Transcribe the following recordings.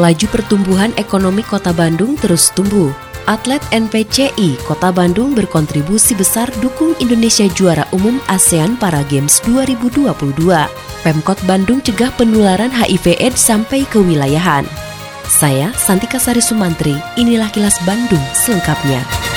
Laju pertumbuhan ekonomi Kota Bandung terus tumbuh. Atlet NPCI Kota Bandung berkontribusi besar dukung Indonesia juara umum ASEAN Para Games 2022. Pemkot Bandung cegah penularan HIV AIDS sampai ke wilayahan. Saya Santika Sari Sumantri, inilah kilas Bandung selengkapnya.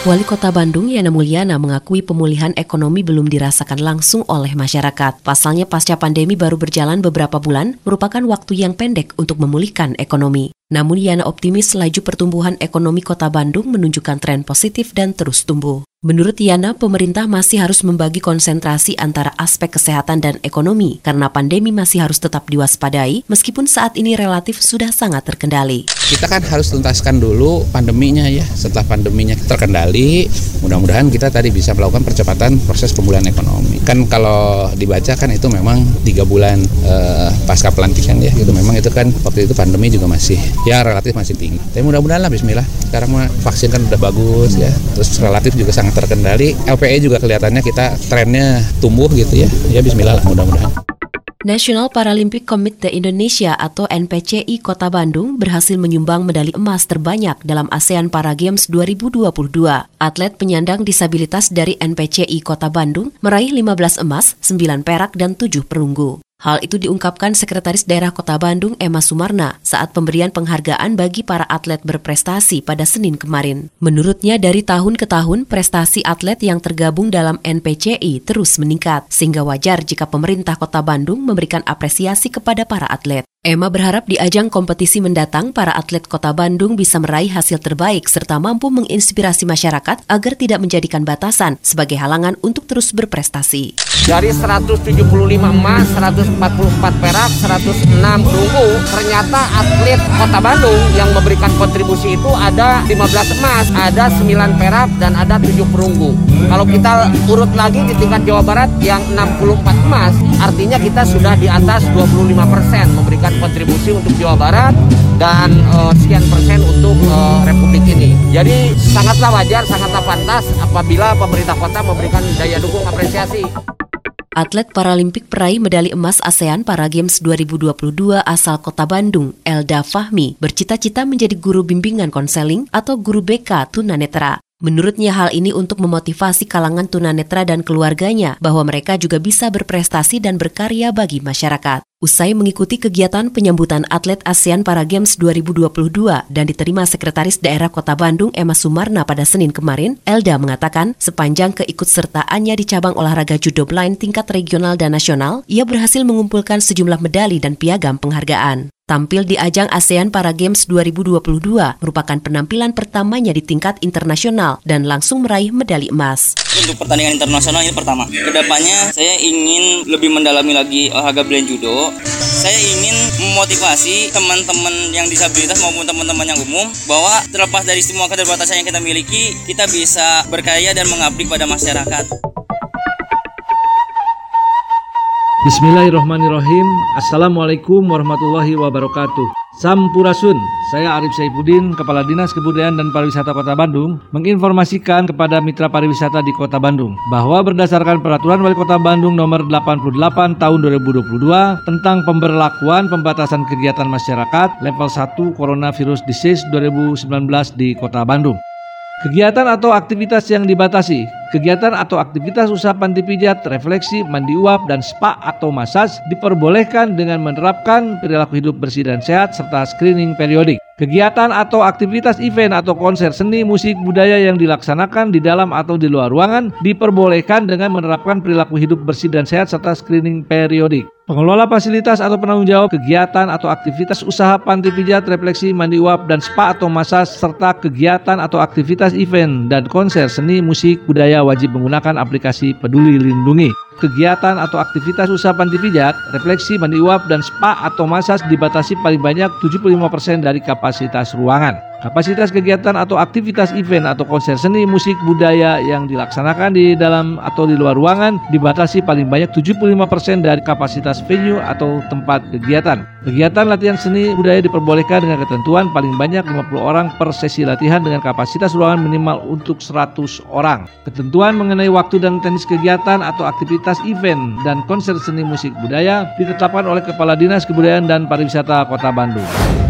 Wali Kota Bandung Yana Mulyana mengakui pemulihan ekonomi belum dirasakan langsung oleh masyarakat. Pasalnya pasca pandemi baru berjalan beberapa bulan merupakan waktu yang pendek untuk memulihkan ekonomi. Namun Yana optimis laju pertumbuhan ekonomi Kota Bandung menunjukkan tren positif dan terus tumbuh. Menurut Yana, pemerintah masih harus membagi konsentrasi antara aspek kesehatan dan ekonomi karena pandemi masih harus tetap diwaspadai meskipun saat ini relatif sudah sangat terkendali. Kita kan harus tuntaskan dulu pandeminya ya. Setelah pandeminya terkendali, mudah-mudahan kita tadi bisa melakukan percepatan proses pemulihan ekonomi. Kan kalau dibaca kan itu memang tiga bulan eh, pasca pelantikan ya. Itu memang itu kan waktu itu pandemi juga masih ya relatif masih tinggi. Tapi mudah-mudahan lah Bismillah. Sekarang vaksin kan udah bagus ya. Terus relatif juga sangat terkendali. LPE juga kelihatannya kita trennya tumbuh gitu ya. Ya bismillah lah mudah-mudahan. National Paralympic Committee Indonesia atau NPCI Kota Bandung berhasil menyumbang medali emas terbanyak dalam ASEAN Para Games 2022. Atlet penyandang disabilitas dari NPCI Kota Bandung meraih 15 emas, 9 perak, dan 7 perunggu. Hal itu diungkapkan Sekretaris Daerah Kota Bandung Emma Sumarna saat pemberian penghargaan bagi para atlet berprestasi pada Senin kemarin. Menurutnya dari tahun ke tahun prestasi atlet yang tergabung dalam NPCI terus meningkat sehingga wajar jika pemerintah Kota Bandung memberikan apresiasi kepada para atlet. Emma berharap di ajang kompetisi mendatang, para atlet kota Bandung bisa meraih hasil terbaik serta mampu menginspirasi masyarakat agar tidak menjadikan batasan sebagai halangan untuk terus berprestasi. Dari 175 emas, 144 perak, 106 perunggu, ternyata atlet kota Bandung yang memberikan kontribusi itu ada 15 emas, ada 9 perak, dan ada 7 perunggu. Kalau kita urut lagi di tingkat Jawa Barat yang 64 emas, artinya kita sudah di atas 25 persen memberikan memberikan kontribusi untuk Jawa Barat dan uh, sekian persen untuk uh, Republik ini. Jadi sangatlah wajar, sangatlah pantas apabila pemerintah kota memberikan daya dukung apresiasi. Atlet Paralimpik peraih medali emas ASEAN Para Games 2022 asal kota Bandung, Elda Fahmi, bercita-cita menjadi guru bimbingan konseling atau guru BK tunanetra. Menurutnya hal ini untuk memotivasi kalangan tunanetra dan keluarganya bahwa mereka juga bisa berprestasi dan berkarya bagi masyarakat. Usai mengikuti kegiatan penyambutan atlet ASEAN Para Games 2022 dan diterima Sekretaris Daerah Kota Bandung Emma Sumarna pada Senin kemarin, Elda mengatakan sepanjang keikutsertaannya di cabang olahraga judo blind tingkat regional dan nasional, ia berhasil mengumpulkan sejumlah medali dan piagam penghargaan. Tampil di ajang ASEAN Para Games 2022 merupakan penampilan pertamanya di tingkat internasional dan langsung meraih medali emas. Untuk pertandingan internasional ini pertama. Ke depannya saya ingin lebih mendalami lagi olahraga blind judo. Saya ingin memotivasi teman-teman yang disabilitas maupun teman-teman yang umum bahwa terlepas dari semua keterbatasan yang kita miliki, kita bisa berkarya dan mengabdi pada masyarakat. Bismillahirrahmanirrahim Assalamualaikum warahmatullahi wabarakatuh Sampurasun, saya Arif Saifuddin, Kepala Dinas Kebudayaan dan Pariwisata Kota Bandung menginformasikan kepada mitra pariwisata di Kota Bandung bahwa berdasarkan Peraturan Wali Kota Bandung nomor 88 tahun 2022 tentang pemberlakuan pembatasan kegiatan masyarakat level 1 Coronavirus Disease 2019 di Kota Bandung. Kegiatan atau aktivitas yang dibatasi Kegiatan atau aktivitas usaha panti pijat, refleksi, mandi uap, dan spa atau masas diperbolehkan dengan menerapkan perilaku hidup bersih dan sehat serta screening periodik. Kegiatan atau aktivitas event atau konser seni, musik, budaya yang dilaksanakan di dalam atau di luar ruangan diperbolehkan dengan menerapkan perilaku hidup bersih dan sehat serta screening periodik. Pengelola fasilitas atau penanggung jawab kegiatan atau aktivitas usaha panti pijat, refleksi, mandi uap, dan spa atau masas serta kegiatan atau aktivitas event dan konser seni, musik, budaya wajib menggunakan aplikasi Peduli Lindungi. Kegiatan atau aktivitas usaha panti pijat, refleksi, mandi uap, dan spa atau masas dibatasi paling banyak 75% dari kapasitas ruangan. Kapasitas kegiatan atau aktivitas event atau konser seni musik budaya yang dilaksanakan di dalam atau di luar ruangan dibatasi paling banyak 75% dari kapasitas venue atau tempat kegiatan. Kegiatan latihan seni budaya diperbolehkan dengan ketentuan paling banyak 50 orang per sesi latihan dengan kapasitas ruangan minimal untuk 100 orang. Ketentuan mengenai waktu dan teknis kegiatan atau aktivitas event dan konser seni musik budaya ditetapkan oleh Kepala Dinas Kebudayaan dan Pariwisata Kota Bandung.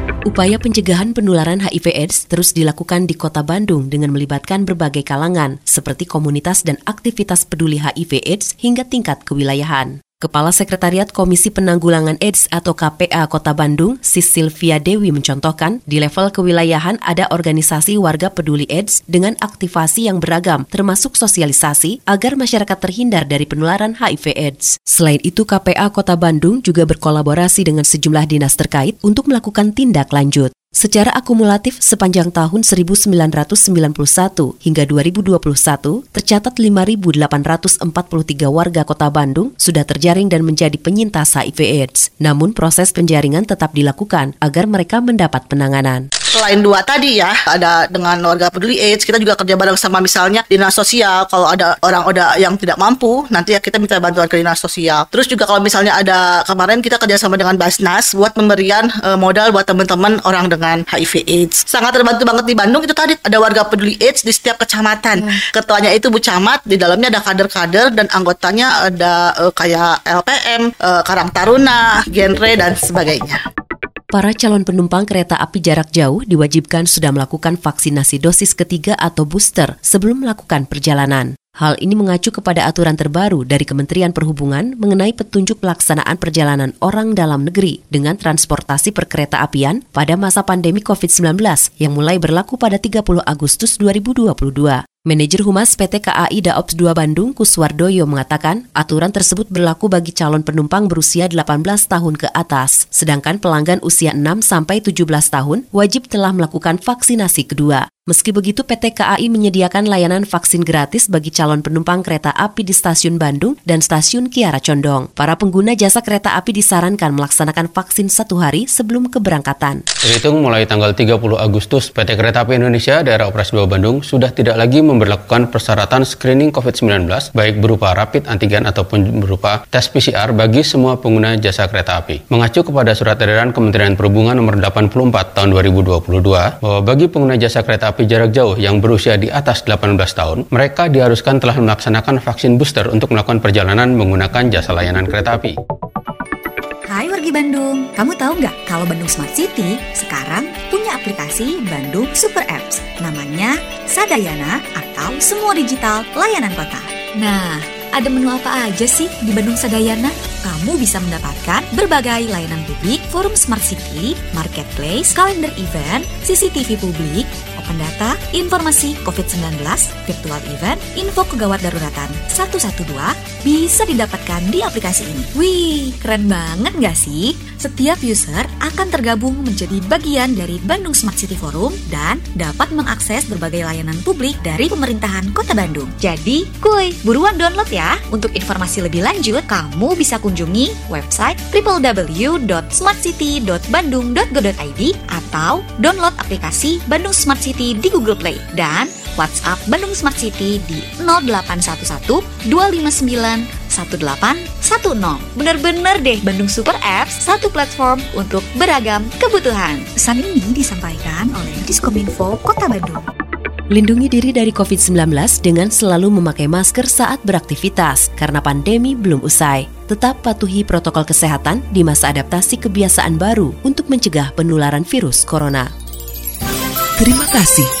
Upaya pencegahan penularan HIV/AIDS terus dilakukan di Kota Bandung dengan melibatkan berbagai kalangan, seperti komunitas dan aktivitas peduli HIV/AIDS hingga tingkat kewilayahan. Kepala Sekretariat Komisi Penanggulangan AIDS atau KPA Kota Bandung, Sisilvia Dewi mencontohkan, di level kewilayahan ada organisasi warga peduli AIDS dengan aktivasi yang beragam, termasuk sosialisasi agar masyarakat terhindar dari penularan HIV AIDS. Selain itu, KPA Kota Bandung juga berkolaborasi dengan sejumlah dinas terkait untuk melakukan tindak lanjut. Secara akumulatif sepanjang tahun 1991 hingga 2021, tercatat 5.843 warga kota Bandung sudah terjaring dan menjadi penyintas HIV AIDS. Namun proses penjaringan tetap dilakukan agar mereka mendapat penanganan selain dua tadi ya ada dengan warga peduli AIDS kita juga kerja bareng sama misalnya dinas sosial. Kalau ada orang ada yang tidak mampu nanti ya kita minta bantuan ke dinas sosial. Terus juga kalau misalnya ada kemarin kita kerja sama dengan Basnas buat pemberian uh, modal buat teman-teman orang dengan HIV AIDS sangat terbantu banget di Bandung itu tadi. Ada warga peduli AIDS di setiap kecamatan. Hmm. ketuanya itu Bu Camat di dalamnya ada kader-kader dan anggotanya ada uh, kayak LPM uh, Karang Taruna genre dan sebagainya Para calon penumpang kereta api jarak jauh diwajibkan sudah melakukan vaksinasi dosis ketiga atau booster sebelum melakukan perjalanan. Hal ini mengacu kepada aturan terbaru dari Kementerian Perhubungan mengenai petunjuk pelaksanaan perjalanan orang dalam negeri dengan transportasi perkereta apian pada masa pandemi COVID-19 yang mulai berlaku pada 30 Agustus 2022. Manajer Humas PT KAI Daops 2 Bandung Kuswardoyo mengatakan aturan tersebut berlaku bagi calon penumpang berusia 18 tahun ke atas, sedangkan pelanggan usia 6 sampai 17 tahun wajib telah melakukan vaksinasi kedua. Meski begitu, PT KAI menyediakan layanan vaksin gratis bagi calon penumpang kereta api di stasiun Bandung dan stasiun Kiara Condong. Para pengguna jasa kereta api disarankan melaksanakan vaksin satu hari sebelum keberangkatan. Terhitung mulai tanggal 30 Agustus, PT Kereta Api Indonesia Daerah Operasi 2 Bandung sudah tidak lagi memperlakukan persyaratan screening COVID-19, baik berupa rapid antigen ataupun berupa tes PCR bagi semua pengguna jasa kereta api. Mengacu kepada surat edaran Kementerian Perhubungan nomor 84 tahun 2022, bahwa bagi pengguna jasa kereta api jarak jauh yang berusia di atas 18 tahun, mereka diharuskan telah melaksanakan vaksin booster untuk melakukan perjalanan menggunakan jasa layanan kereta api. Hai wargi Bandung, kamu tahu nggak kalau Bandung Smart City sekarang punya aplikasi Bandung Super Apps namanya Sadayana atau Semua Digital Layanan Kota. Nah, ada menu apa aja sih di Bandung Sadayana? Kamu bisa mendapatkan berbagai layanan publik, forum smart city, marketplace, kalender event, CCTV publik, data, informasi COVID-19, virtual event, info kegawat daruratan 112 bisa didapatkan di aplikasi ini. Wih, keren banget nggak sih? Setiap user akan tergabung menjadi bagian dari Bandung Smart City Forum dan dapat mengakses berbagai layanan publik dari pemerintahan Kota Bandung. Jadi, kuy, buruan download ya! Untuk informasi lebih lanjut, kamu bisa kunjungi website www.smartcity.bandung.go.id atau download aplikasi Bandung Smart City di Google Play dan WhatsApp Bandung Smart City di 0811 259 1810. Bener-bener deh Bandung Super Apps, satu platform untuk beragam kebutuhan. Pesan ini disampaikan oleh Diskominfo Kota Bandung. Lindungi diri dari COVID-19 dengan selalu memakai masker saat beraktivitas karena pandemi belum usai. Tetap patuhi protokol kesehatan di masa adaptasi kebiasaan baru untuk mencegah penularan virus corona. Terima kasih